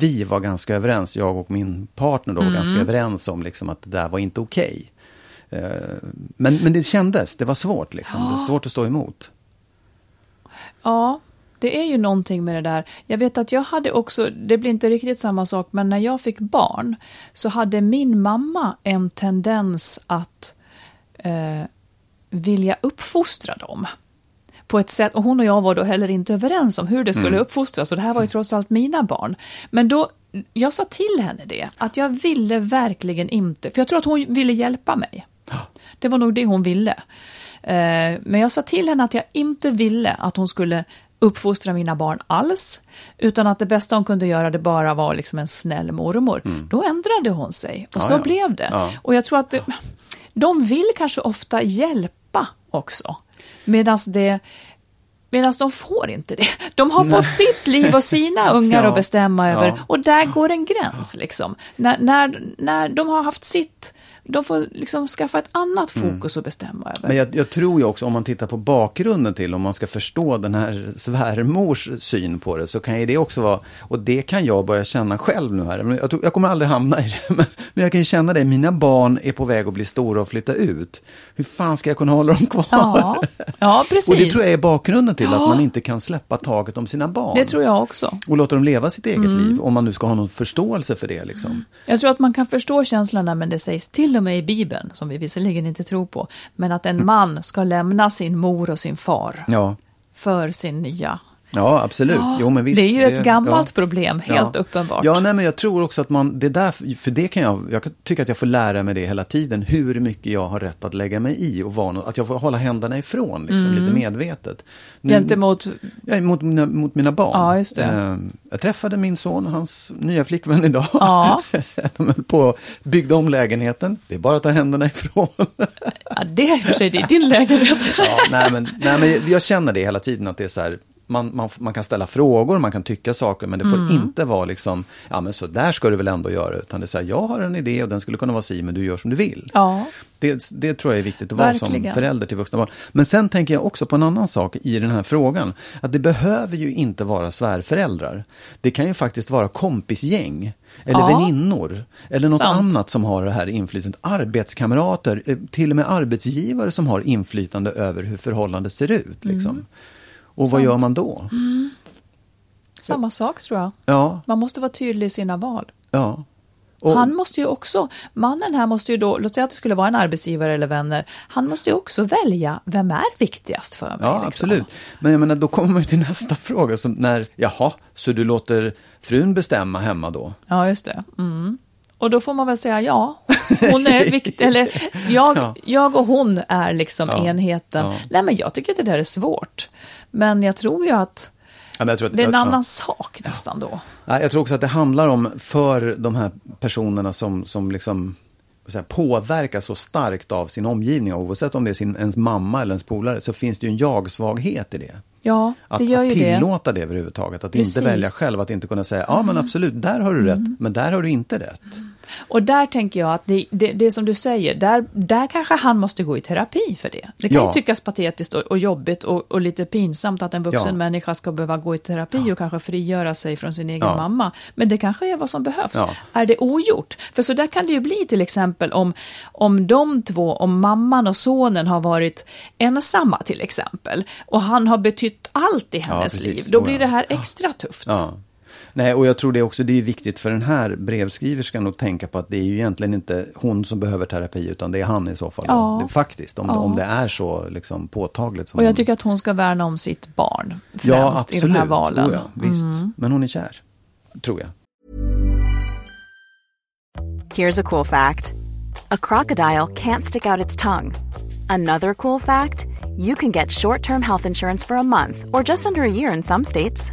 vi var ganska överens, jag och min partner då var Mm. ganska överens om liksom att det där var inte okej. Eh, Men, men det kändes, det var svårt liksom. Det var svårt att stå emot. Ja, det är ju någonting med det där. Jag vet att jag hade också, det blir inte riktigt samma sak, men när jag fick barn så hade min mamma en tendens att eh, vilja uppfostra dem. På ett sätt, och hon och jag var då heller inte överens om hur det skulle uppfostras, och det här var ju trots allt mina barn. Men då, jag sa till henne det, att jag ville verkligen inte, för jag tror att hon ville hjälpa mig. Det var nog det hon ville. Eh, Men jag sa till henne att jag inte ville att hon skulle uppfostra mina barn alls, utan att det bästa hon kunde göra det bara var liksom en snäll mormor. Då ändrade hon sig och Ja, så ja. blev det. Ja. Och jag tror att det, de vill kanske ofta hjälpa också, medan det Medan de får inte det. De har fått sitt liv och sina ungar att bestämma över. Och där går en gräns. Liksom. När, när, när de har haft sitt, de får liksom skaffa ett annat fokus att bestämma över. Mm. Men jag, jag tror ju också om man tittar på bakgrunden till, om man ska förstå den här svärmors syn på det, så kan ju det också vara, och det kan jag börja känna själv nu här, jag, tror, jag kommer aldrig hamna i det, men, men jag kan ju känna det, mina barn är på väg att bli stora och flytta ut. Hur fan ska jag kunna hålla dem kvar? Ja, ja precis. Och det tror jag är bakgrunden till att man inte kan släppa taget om sina barn. Det tror jag också. Och låta dem leva sitt eget Mm. liv, om man nu ska ha någon förståelse för det. Liksom. Jag tror att man kan förstå känslorna, men det sägs till och med i Bibeln, som vi visserligen inte tror på, men att en man ska lämna sin mor och sin far Ja, för sin nya Ja, absolut. Jo, men visst, det är ju ett gammalt ja. problem, helt ja. uppenbart. Ja, nej, men jag tror också att man, det där, för det kan jag, jag tycker att jag får lära mig det hela tiden, hur mycket jag har rätt att lägga mig i och vara, att jag får hålla händerna ifrån, liksom, Mm. lite medvetet. Nu, Gentemot... ja, mot, mina, mot mina barn. Ja, just det. Eh, Jag träffade min son och hans nya flickvän idag. Ja. De höll på och byggde om lägenheten. Det är bara att ta händerna ifrån. Ja, det är i och för sig det är din lägenhet. Ja, nej, men, nej, men jag känner det hela tiden att det är så här, man, man, man kan ställa frågor, man kan tycka saker, men det får Mm. inte vara liksom, ja men så där ska du väl ändå göra, utan det är så här, jag har en idé och den skulle kunna vara si, men du gör som du vill. Ja. Det, det tror jag är viktigt att vara som Verkligen. förälder till vuxna barn. Men sen tänker jag också på en annan sak i den här frågan. Att det behöver ju inte vara svärföräldrar. Det kan ju faktiskt vara kompisgäng. Eller Ja. väninnor. Eller något Sant. annat som har det här inflytandet. Arbetskamrater, eh, till och med arbetsgivare som har inflytande över hur förhållandet ser ut. Liksom. Och vad Sant. gör man då? Samma sak tror jag. Ja, Man måste vara tydlig i sina val. ja. Och, Han måste ju också, mannen här måste ju då, låt säga att det skulle vara en arbetsgivare eller vänner, han måste ju också välja, vem är viktigast för mig? Ja, liksom? absolut. Men jag menar, då kommer man till nästa fråga. Som när, jaha, så du låter frun bestämma hemma då? Ja, just det. Mm. Och då får man väl säga ja, hon är viktig, eller jag, Ja. jag och hon är liksom Ja. enheten. Ja. Nej, men jag tycker att det där är svårt. Men jag tror ju att Ja, att, det är en ja, annan sak nästan då. Ja, jag tror också att det handlar om, för de här personerna som, som liksom så påverkas så starkt av sin omgivning, oavsett om det är sin, ens mamma eller ens polare, så finns det ju en jag-svaghet i det. Ja, Att, det gör ju att det. tillåta det överhuvudtaget, att Precis. inte välja själv, att inte kunna säga, ja men absolut, där har du rätt, men där har du inte rätt. Och där tänker jag att det, det, det som du säger, där, där kanske han måste gå i terapi för det. Det kan Ja. ju tyckas patetiskt och, och jobbigt och, och lite pinsamt att en vuxen Ja. människa ska behöva gå i terapi och kanske frigöra sig från sin egen Ja. mamma. Men det kanske är vad som behövs. Ja. Är det ogjort? För så där kan det ju bli till exempel om, om de två, om mamman och sonen har varit ensamma till exempel och han har betytt allt i hennes liv. Då Oh, blir ja. det här extra tufft. Nej, och jag tror det också, det är viktigt för den här brevskriverskan att tänka på att det är ju egentligen inte hon som behöver terapi, utan det är han i så fall. Ja. Det, faktiskt, om, Ja. om det är så liksom, påtagligt. Som Och jag hon- tycker att hon ska värna om sitt barn främst Ja, absolut. i de här valen. Tror jag, visst. Mm. Men hon är kär. Tror jag. Here's a cool fact a crocodile can't stick out its tongue. Another cool fact you can get short term health insurance for a month or just under a year in some states.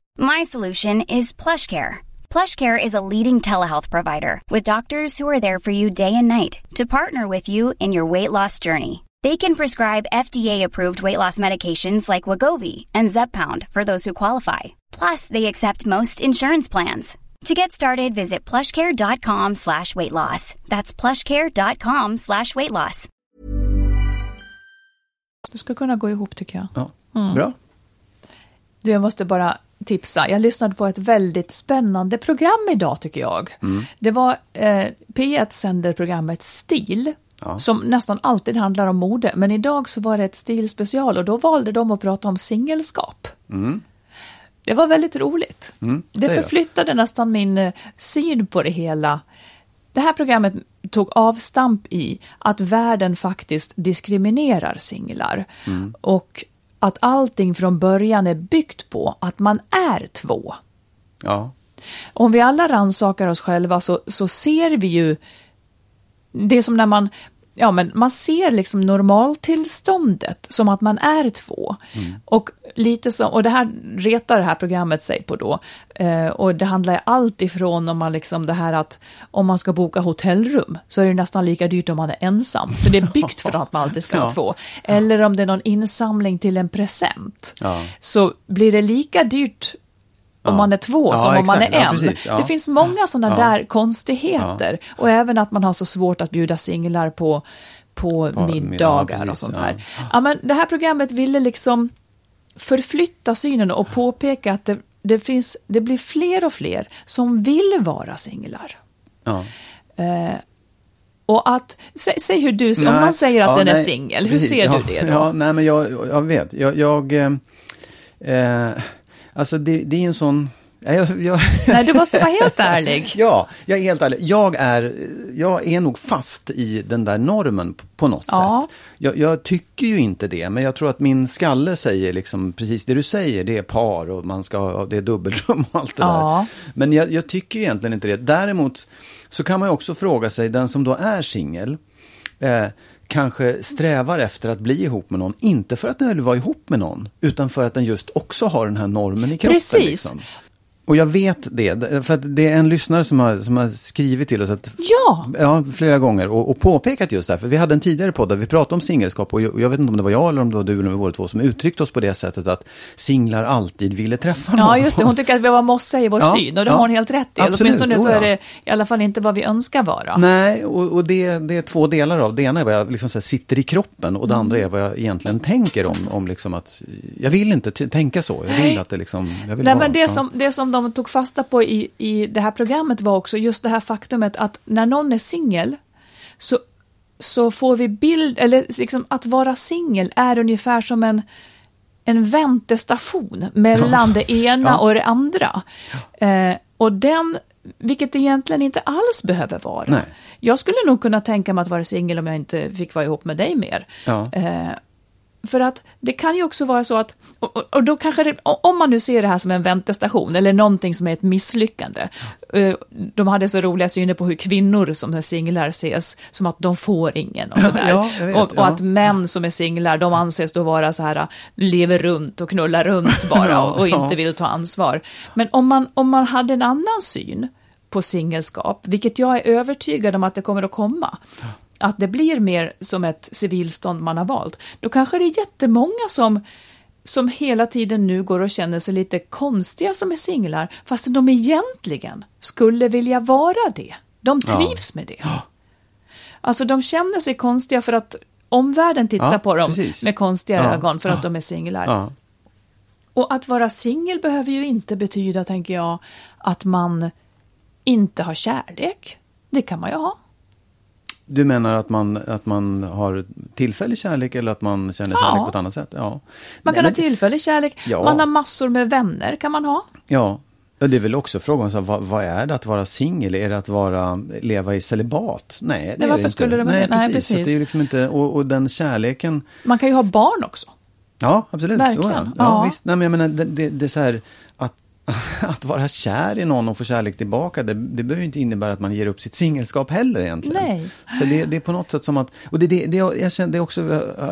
My solution is PlushCare. PlushCare is a leading telehealth provider with doctors who are there for you day and night to partner with you in your weight loss journey. They can prescribe FDA-approved weight loss medications like Wagovi and Zepbound for those who qualify. Plus, they accept most insurance plans. To get started, visit plushcare.com slash weight loss. That's plushcare.com slash weight loss. Det ska kunna gå ihop tycker jag. Ja. Mm. Bra. Du, jag måste bara tipsa. Jag lyssnade på ett väldigt spännande program idag tycker jag. Det var eh, P1 sänder programmet Stil. Som nästan alltid handlar om mode. Men idag så var det ett stilspecial och då valde de att prata om singelskap. Det var väldigt roligt. Det Mm. då. förflyttade nästan min eh, syn på det hela. Det här programmet tog avstamp i att världen faktiskt diskriminerar singlar. Mm. Och att allting från början är byggt på att man är två. Ja. Om vi alla rannsakar oss själva så, så ser vi ju det är som när man ja, men man ser liksom normaltillståndet som att man är två. Och lite som, och det här retar det här programmet sig på då. Eh, och det handlar allt ifrån om man liksom det här att om man ska boka hotellrum så är det nästan lika dyrt om man är ensam. För det är byggt för att man alltid ska vara Ja. två. Eller om det är någon insamling till en present. Ja. Så blir det lika dyrt om man är två som om man är exakt. En. precis. Det finns många sådana där konstigheter. Och även att man har så svårt att bjuda singlar på, på På middagar middag, och precis, sånt här. Ja. men det här programmet ville liksom förflytta synen och påpeka att det, det, finns, det blir fler och fler som vill vara singlar. Ja. Eh, och att, säg, säg hur du, om Nej, någon säger att ja, den är nej, singel, hur precis. ser ja, du det då? Ja, nej, men jag, jag vet. Jag, jag eh, eh, alltså det, det är en sån... ja, Jag, jag, Nej, du måste vara helt ärlig. Ja, jag är helt ärlig. Jag är, jag är nog fast i den där normen på något Ja. sätt. Jag, jag tycker ju inte det, men jag tror att min skalle säger liksom precis det du säger. Det är par och man ska ha, det är dubbelrum och allt det Ja. där. Men jag, jag tycker egentligen inte det. Däremot så kan man ju också fråga sig, den som då är singel, eh, kanske strävar efter att bli ihop med någon, inte för att den vill vara ihop med någon, utan för att den just också har den här normen i kroppen. Precis. Liksom. Och jag vet det, för att det är en lyssnare som har, som har skrivit till oss att, Ja, ja, flera gånger och, och påpekat just det här. För vi hade en tidigare podd där vi pratade om singelskap och jag, och jag vet inte om det var jag eller om det var du eller båda två som uttryckte oss på det sättet att singlar alltid ville träffa någon. Ja, just det. Hon tycker att vi var mossa i vår Ja, syn och det ja. har hon helt rätt i. Absolut, Åtminstone så är det i alla fall inte vad vi önskar vara. Nej, och, och det, det är två delar av. Det ena är vad jag liksom sitter i kroppen och det andra är vad jag egentligen tänker om, om liksom att jag vill inte tänka så. Jag vill att det liksom, jag vill Nej, vara, men det, ja. som, det som de tog fasta på i, i det här programmet var också just det här faktumet att när någon är singel så, så får vi bild, eller liksom att vara singel är ungefär som en, en väntestation mellan det ena Ja. och det andra. Eh, och den, vilket egentligen inte alls behöver vara. Nej. Jag skulle nog kunna tänka mig att vara singel om jag inte fick vara ihop med dig mer. Ja. Eh, för att det kan ju också vara så att, och, och- och då kanske det, om man nu ser det här som en väntestation eller någonting som är ett misslyckande. eh, De hade så roliga syner på hur kvinnor som är singlar ses som att de får ingen och sådär. Ja, vet, och, och ja. att män som är singlar, de anses då vara så här, lever runt och knullar runt bara Ja, och, och ja. inte vill ta ansvar. Men om man, om man hade en annan syn på singelskap, vilket jag är övertygad om att det kommer att komma, att det blir mer som ett civilstånd man har valt, då kanske det är jättemånga som som hela tiden nu går och känner sig lite konstiga som är singlar, fast de egentligen skulle vilja vara det. De trivs med det. Alltså de känner sig konstiga för att omvärlden tittar Ja, på dem precis. med konstiga Ja, ögon för att ja. de är singlar. Ja. Och att vara singel behöver ju inte betyda, tänker jag, att man inte har kärlek. Det kan man ju ha. Du menar att man, att man har tillfällig kärlek eller att man känner Ja. kärlek på ett annat sätt? Ja. Man kan Nej, ha tillfällig kärlek, Ja. man har massor med vänner, kan man ha. Ja, Ja, det är väl också frågan, så här, vad, vad är det att vara singel? Är det att vara, leva i celibat? Nej, det Nej, är det varför inte. skulle det vara Nej, det? Nej, precis. Precis. det är liksom inte, och, och den kärleken, Man kan ju ha barn också. ja absolut. Verkligen, ja. Ja, ja. Visst. Nej, men jag menar, det, det, det är så här, att, att vara kär i någon och få kärlek tillbaka, det, det behöver inte innebära att man ger upp sitt singelskap heller egentligen. Nej. Så det, det är på något sätt som att, och det, det, det, jag, känner, det är också,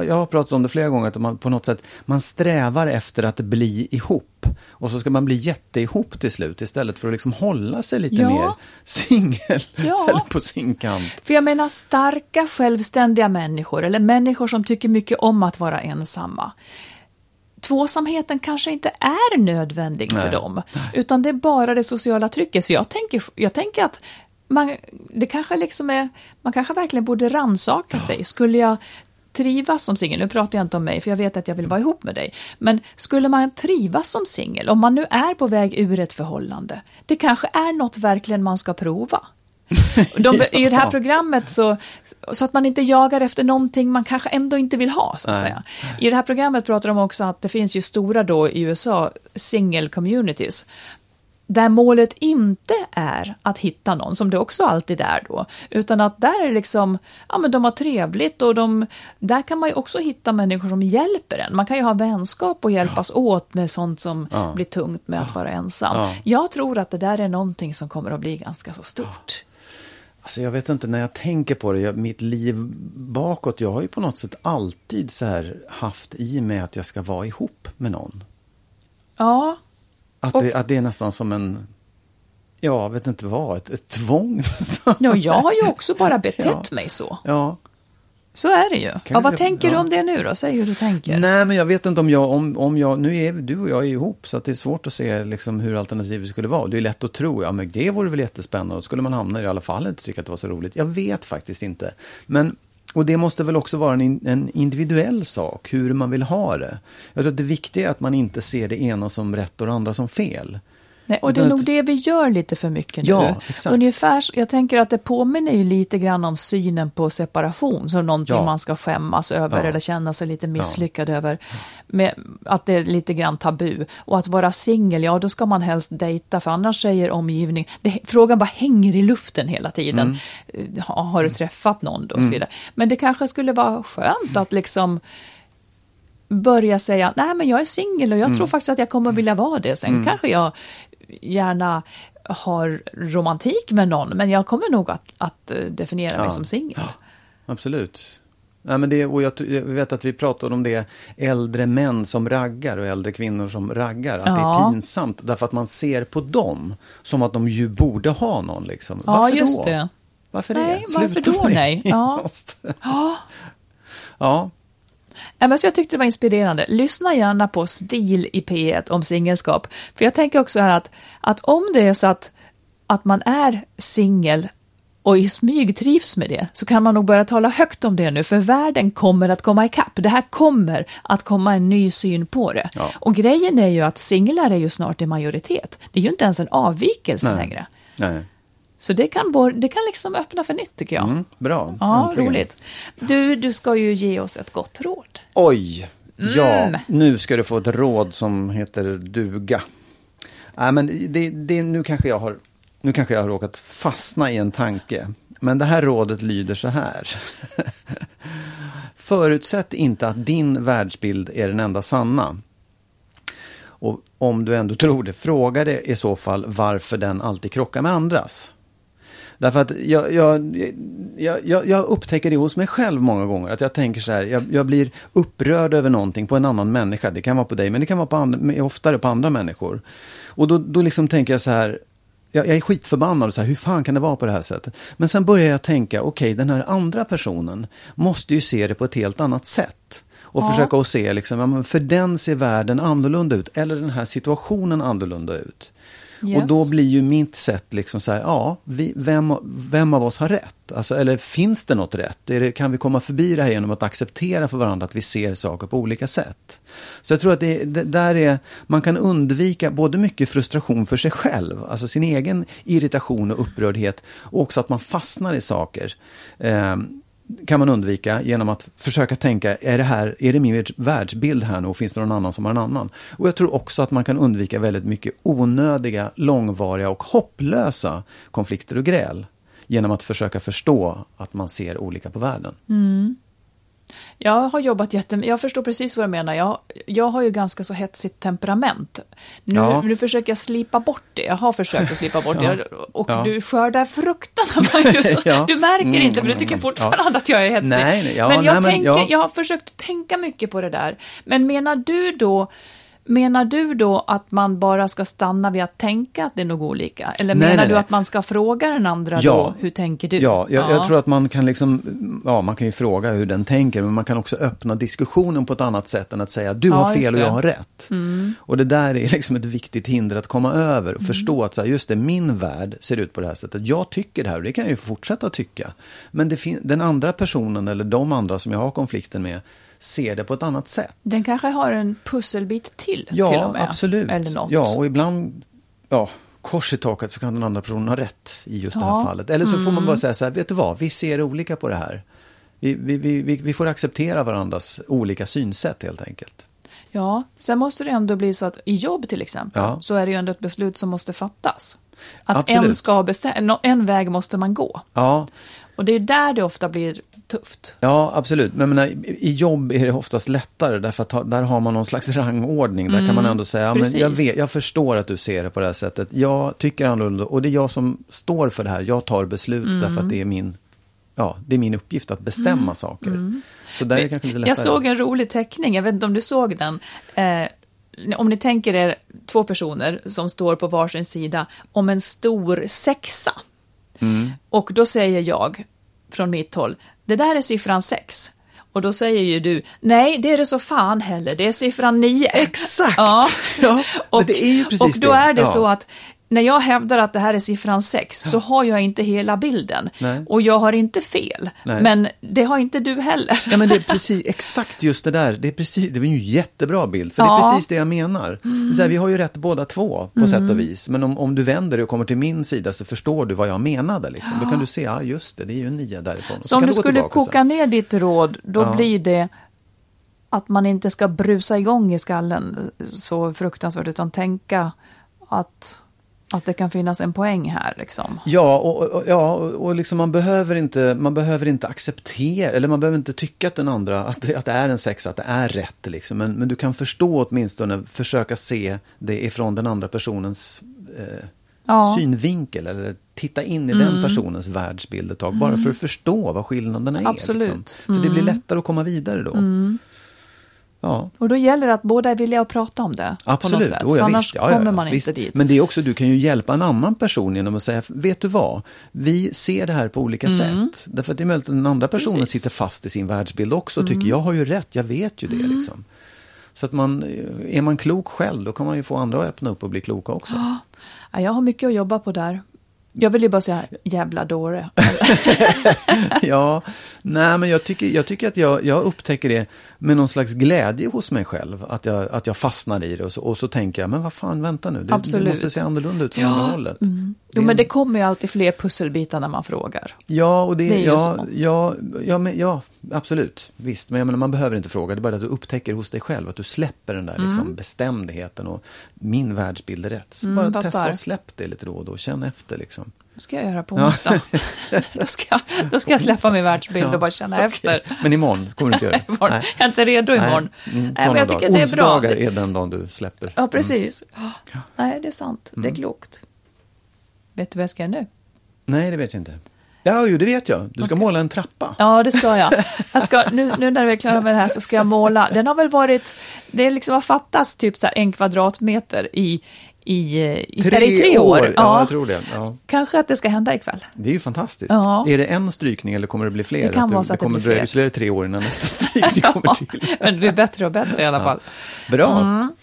jag har pratat om det flera gånger, att man på något sätt, man strävar efter att bli ihop. Och så ska man bli jätteihop till slut istället för att liksom hålla sig lite Ja. mer singel. Ja. Eller på sin kant. För jag menar starka, självständiga människor, eller människor som tycker mycket om att vara ensamma. Tvåsamheten kanske inte är nödvändig för Nej. dem, utan det är bara det sociala trycket. Så jag tänker, jag tänker att man, det kanske liksom är, man kanske verkligen borde ransaka sig. Skulle jag trivas som singel, nu pratar jag inte om mig för jag vet att jag vill vara ihop med dig, men skulle man trivas som singel, om man nu är på väg ur ett förhållande, det kanske är något verkligen man ska prova. De, I det här Ja. programmet så, så att man inte jagar efter någonting man kanske ändå inte vill ha. Så att Nej. säga. I det här programmet pratar de också att det finns ju stora då i USA single communities. Där målet inte är att hitta någon, som det också alltid är då, utan att där är liksom, ja men de har trevligt och de, där kan man ju också hitta människor som hjälper en. Man kan ju ha vänskap och hjälpas åt med sånt som Ja. blir tungt med att vara ensam. Ja. Jag tror att det där är någonting som kommer att bli ganska så stort. Alltså jag vet inte, när jag tänker på det, jag, mitt liv bakåt, jag har ju på något sätt alltid så här haft i mig att jag ska vara ihop med någon. Ja. Att, Och- det, att det är nästan som en, ja, jag vet inte vad, ett, ett tvång nästan. ja, jag har ju också bara betett Ja. mig så. Ja. Så är det ju. Ja, vad ska- tänker du ja. om det nu då? Säg hur du tänker. Nej, men jag vet inte om jag, om, om jag, nu är du och jag är ihop, så att det är svårt att se liksom hur alternativet skulle vara. Det är lätt att tro, ja men det vore väl jättespännande, och skulle man hamna i alla fall inte tycka att det var så roligt. Jag vet faktiskt inte. Men, och det måste väl också vara en, en individuell sak, hur man vill ha det. Jag tror att det viktiga är att man inte ser det ena som rätt och det andra som fel. Nej, och det är nog det vi gör lite för mycket nu. Ja, exakt. Ungefär, jag tänker att det påminner ju lite grann om synen på separation som någonting Ja. man ska skämmas över Ja. eller känna sig lite misslyckad över. Med, att det är lite grann tabu. Och att vara singel, ja då ska man helst dejta för annars säger omgivning, det, frågan bara hänger i luften hela tiden. Mm. Eh, Ha, har du träffat någon då? Och så vidare. Men det kanske skulle vara skönt att liksom börja säga, nej men jag är singel och jag Mm. tror faktiskt att jag kommer vilja vara det. Sen kanske jag gärna har romantik med någon, men jag kommer nog att, att eh, definiera mig Ja. som singel. Absolut. Nej, men det, och jag, jag vet att vi pratade om det, äldre män som raggar och äldre kvinnor som raggar. Att det Ja. är pinsamt därför att man ser på dem som att de ju borde ha någon. Liksom. Ja, Varför just då? det. Varför Nej, det? varför Sluta då? med det. Nej. Ja. Ja. Men så jag tyckte det var inspirerande. Lyssna gärna på Stil i P1 om singelskap. För jag tänker också här att, att om det är så att, att man är singel och i smyg trivs med det, så kan man nog börja tala högt om det nu, för världen kommer att komma ikapp. Det här kommer att komma en ny syn på det. Ja. Och grejen är ju att singlar är ju snart i majoritet. Det är ju inte ens en avvikelse Nej. längre. Nej. Så det kan, bor- det kan liksom öppna för nytt tycker jag. Mm, bra. Ja, Äntligen. roligt. Du, du ska ju ge oss ett gott råd. Oj, ja, Mm. nu ska du få ett råd som heter duga. Nej, men det, det, nu, kanske jag har, nu kanske jag har råkat fastna i en tanke. Men det här rådet lyder så här. Förutsätt inte att din världsbild är den enda sanna. Och om du ändå tror det, fråga dig i så fall varför den alltid krockar med andras. Därför att jag, jag, jag, jag, upptäcker det hos mig själv många gånger. Att jag tänker så här, jag, jag blir upprörd över någonting på en annan människa. Det kan vara på dig, men det kan vara på andra, oftare på andra människor. Och då, då liksom tänker jag så här, jag, jag är skitförbannad och så här, hur fan kan det vara på det här sättet? Men sen börjar jag tänka, okej, den här andra personen måste ju se det på ett helt annat sätt. Och försöka att se, liksom, ja, för den ser världen annorlunda ut, eller den här situationen annorlunda ut. Yes. Och då blir ju mitt sätt liksom så här, ja, vi, vem, vem av oss har rätt? Alltså, eller finns det något rätt? Det, kan vi komma förbi det här genom att acceptera för varandra att vi ser saker på olika sätt? Så jag tror att det, det där är, man kan undvika både mycket frustration för sig själv, alltså sin egen irritation och upprördhet, och också att man fastnar i saker. Ehm, kan man undvika genom att försöka tänka, är det, här, är det min världsbild här nu och finns det någon annan som har en annan? Och jag tror också att man kan undvika väldigt mycket onödiga, långvariga och hopplösa konflikter och gräl genom att försöka förstå att man ser olika på världen. Mm. Jag har jobbat jättemycket, jag förstår precis vad du menar. Jag, jag har ju ganska så hetsigt temperament. Nu, Ja. nu försöker jag slipa bort det. Jag har försökt att slipa bort det. Och Ja. du skördar frukterna, Magnus. Ja. Du märker Mm, inte, för du mm, tycker mm. fortfarande att jag är hetsig. Nej, nej, ja, men jag, nej, men tänker, ja. jag har försökt tänka mycket på det där. Men menar du då Menar du då att man bara ska stanna vid att tänka att det är nog olika? Eller Nej, menar nej, du nej. att man ska fråga den andra Ja. då, hur tänker du? Ja, jag, jag tror att man kan liksom, ja man kan ju fråga hur den tänker, men man kan också öppna diskussionen på ett annat sätt än att säga du Ja, har fel och jag har rätt. Och det där är liksom ett viktigt hinder att komma över och förstå att så här, just det, min värld ser ut på det här sättet. Jag tycker det här och det kan jag ju fortsätta tycka. Men den andra personen eller de andra som jag har konflikten med ser det på ett annat sätt. Den kanske har en pusselbit till, Ja, till och med. absolut. Eller något. Ja, och ibland, ja, kors i taket så kan den andra personen ha rätt i just det Ja. Mm. här fallet. Eller så får man bara säga så här, vet du vad, vi ser olika på det här. Vi, vi, vi, vi, vi får acceptera varandras olika synsätt helt enkelt. Ja, sen måste det ändå bli så att i jobb till exempel, Ja. så är det ju ändå ett beslut som måste fattas. Att Absolut. en, ska bestämma, en väg måste man gå. Ja, Och det är där det ofta blir tufft. Ja, absolut. Men menar, i jobb är det oftast lättare, därför att där har man någon slags rangordning. Där kan man ändå säga, men jag, vet, jag förstår att du ser det på det här sättet. Jag tycker annorlunda, och det är jag som står för det här. Jag tar beslut därför att det är min, ja, det är min uppgift att bestämma saker. Så där är det kanske lite lättare. Jag såg en rolig teckning, jag vet inte om du såg den. Eh, om ni tänker er två personer som står på varsin sida om en stor sexa. Mm. Och då säger jag från mitt håll, det där är siffran sex. Och då säger ju du, nej det är det så fan heller, det är siffran nio. Exakt! Ja, Ja, och, det är ju precis och då det. är det Ja. så att när jag hävdar att det här är siffran sex så har jag inte hela bilden. Nej. Och jag har inte fel. Nej. Men det har inte du heller. Ja, men det är precis exakt just det där. Det är, precis, det är en jättebra bild, för det Ja. är precis det jag menar. Det är så här, vi har ju rätt båda två, på sätt och vis. Men om, om du vänder dig och kommer till min sida så förstår du vad jag menade. Liksom. Då kan du se, ja just det, det är ju en nia därifrån. Och Så om du gå skulle koka ner ditt råd, då Ja. blir det att man inte ska brusa igång i skallen så fruktansvärt, utan tänka att, att det kan finnas en poäng här. Liksom. Ja, och, och, ja, och liksom man, behöver inte, man behöver inte acceptera, eller man behöver inte tycka att den andra, att det, att det är en sexa, att det är rätt. Liksom. Men, men du kan förstå åtminstone, försöka se det ifrån den andra personens eh, Ja. synvinkel, eller titta in i den personens världsbild ett tag, bara för att förstå vad skillnaderna är. Absolut. Liksom. För det blir lättare att komma vidare då. Ja. Och då gäller det att båda är villiga att prata om det. På något Absolut, sätt. oh, ja, annars. Ja, kommer man visst. inte dit. Men det är också, du kan ju hjälpa en annan person genom att säga, vet du vad, vi ser det här på olika sätt. Därför att det är möjligt att den andra personen Mm. Precis. Mm. sitter fast i sin världsbild också och tycker, jag har ju rätt, jag vet ju det. Liksom. Så att man, är man klok själv, då kan man ju få andra att öppna upp och bli kloka också. Ja, jag har mycket att jobba på där. Jag vill ju bara säga jävla dåre. ja, nej men jag tycker, jag tycker att jag, jag upptäcker det med någon slags glädje hos mig själv. Att jag, att jag fastnar i det och så, och så tänker jag, men vad fan, vänta nu, det, det måste se annorlunda ut från andra hållet. Mm. Jo, men en- det kommer ju alltid fler pusselbitar när man frågar. Ja, och det, Det är ju ja, så. ja, ja, men, ja, absolut. Visst, men jag menar, man behöver inte fråga. Det är bara att du upptäcker hos dig själv att du släpper den där liksom, bestämdheten och min världsbild är rätt. Så bara Mm. fattar. testa och släpp det lite då och då. Känn efter liksom. Det ska jag göra på onsdag. då, ska, jag- då ska jag släppa min världsbild och bara känna efter. Men imorgon kommer du inte göra det. Imorgon. Jag är inte redo imorgon. Nej, mm, Nej, men jag tycker att det är bra. Onsdagar är den dagen du släpper. Ja, precis. Nej, det är sant. Mm. Det är klokt. Vet du vad jag ska göra nu? Nej, det vet jag inte. Ja, jo, det vet jag. Du ska måla en trappa. Ja, det ska jag. jag ska, nu, nu när vi är klara med det här så ska jag måla. Den har väl varit, det liksom har fattats typ så en kvadratmeter i, i, eh, i, Tre, i tre år. Ja, Ja, jag tror det. Ja. Kanske att det ska hända ikväll. Det är ju fantastiskt. Ja. Är det en strykning eller kommer det bli fler? Det kan du, vara så att det kommer blir dröja ytterligare tre år innan nästa strykning kommer till. Men det blir bättre och bättre i alla fall. Bra. Mm.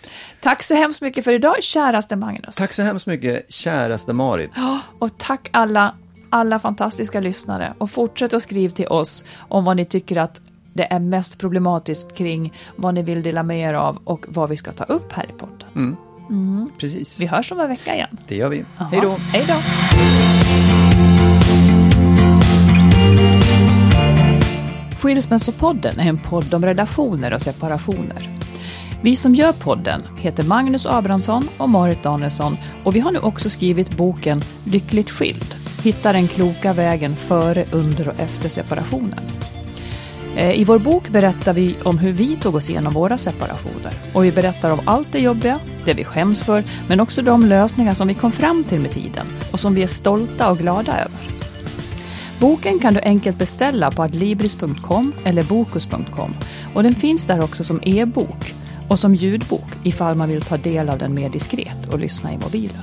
Tack så hemskt mycket för idag, käraste Magnus. Tack så hemskt mycket, käraste Marit. Och tack alla, alla fantastiska lyssnare. Och fortsätt att skriva till oss om vad ni tycker att det är mest problematiskt kring vad ni vill dela med er av och vad vi ska ta upp här i podden. Precis, Vi hörs om en vecka igen. det gör vi. Hej då. Hej då. Skilsmässopodden är en podd om relationer och separationer. Vi som gör podden heter Magnus Abrahamsson och Marit Danielsson och vi har nu också skrivit boken Lyckligt skild. Hitta den kloka vägen före, under och efter separationen. Eh, I vår bok berättar vi om hur vi tog oss igenom våra separationer. Och vi berättar om allt det jobbiga, det vi skäms för, men också de lösningar som vi kom fram till med tiden och som vi är stolta och glada över. Boken kan du enkelt beställa på adlibris.com eller bokus.com och den finns där också som e-bok och som ljudbok ifall man vill ta del av den mer diskret och lyssna i mobilen.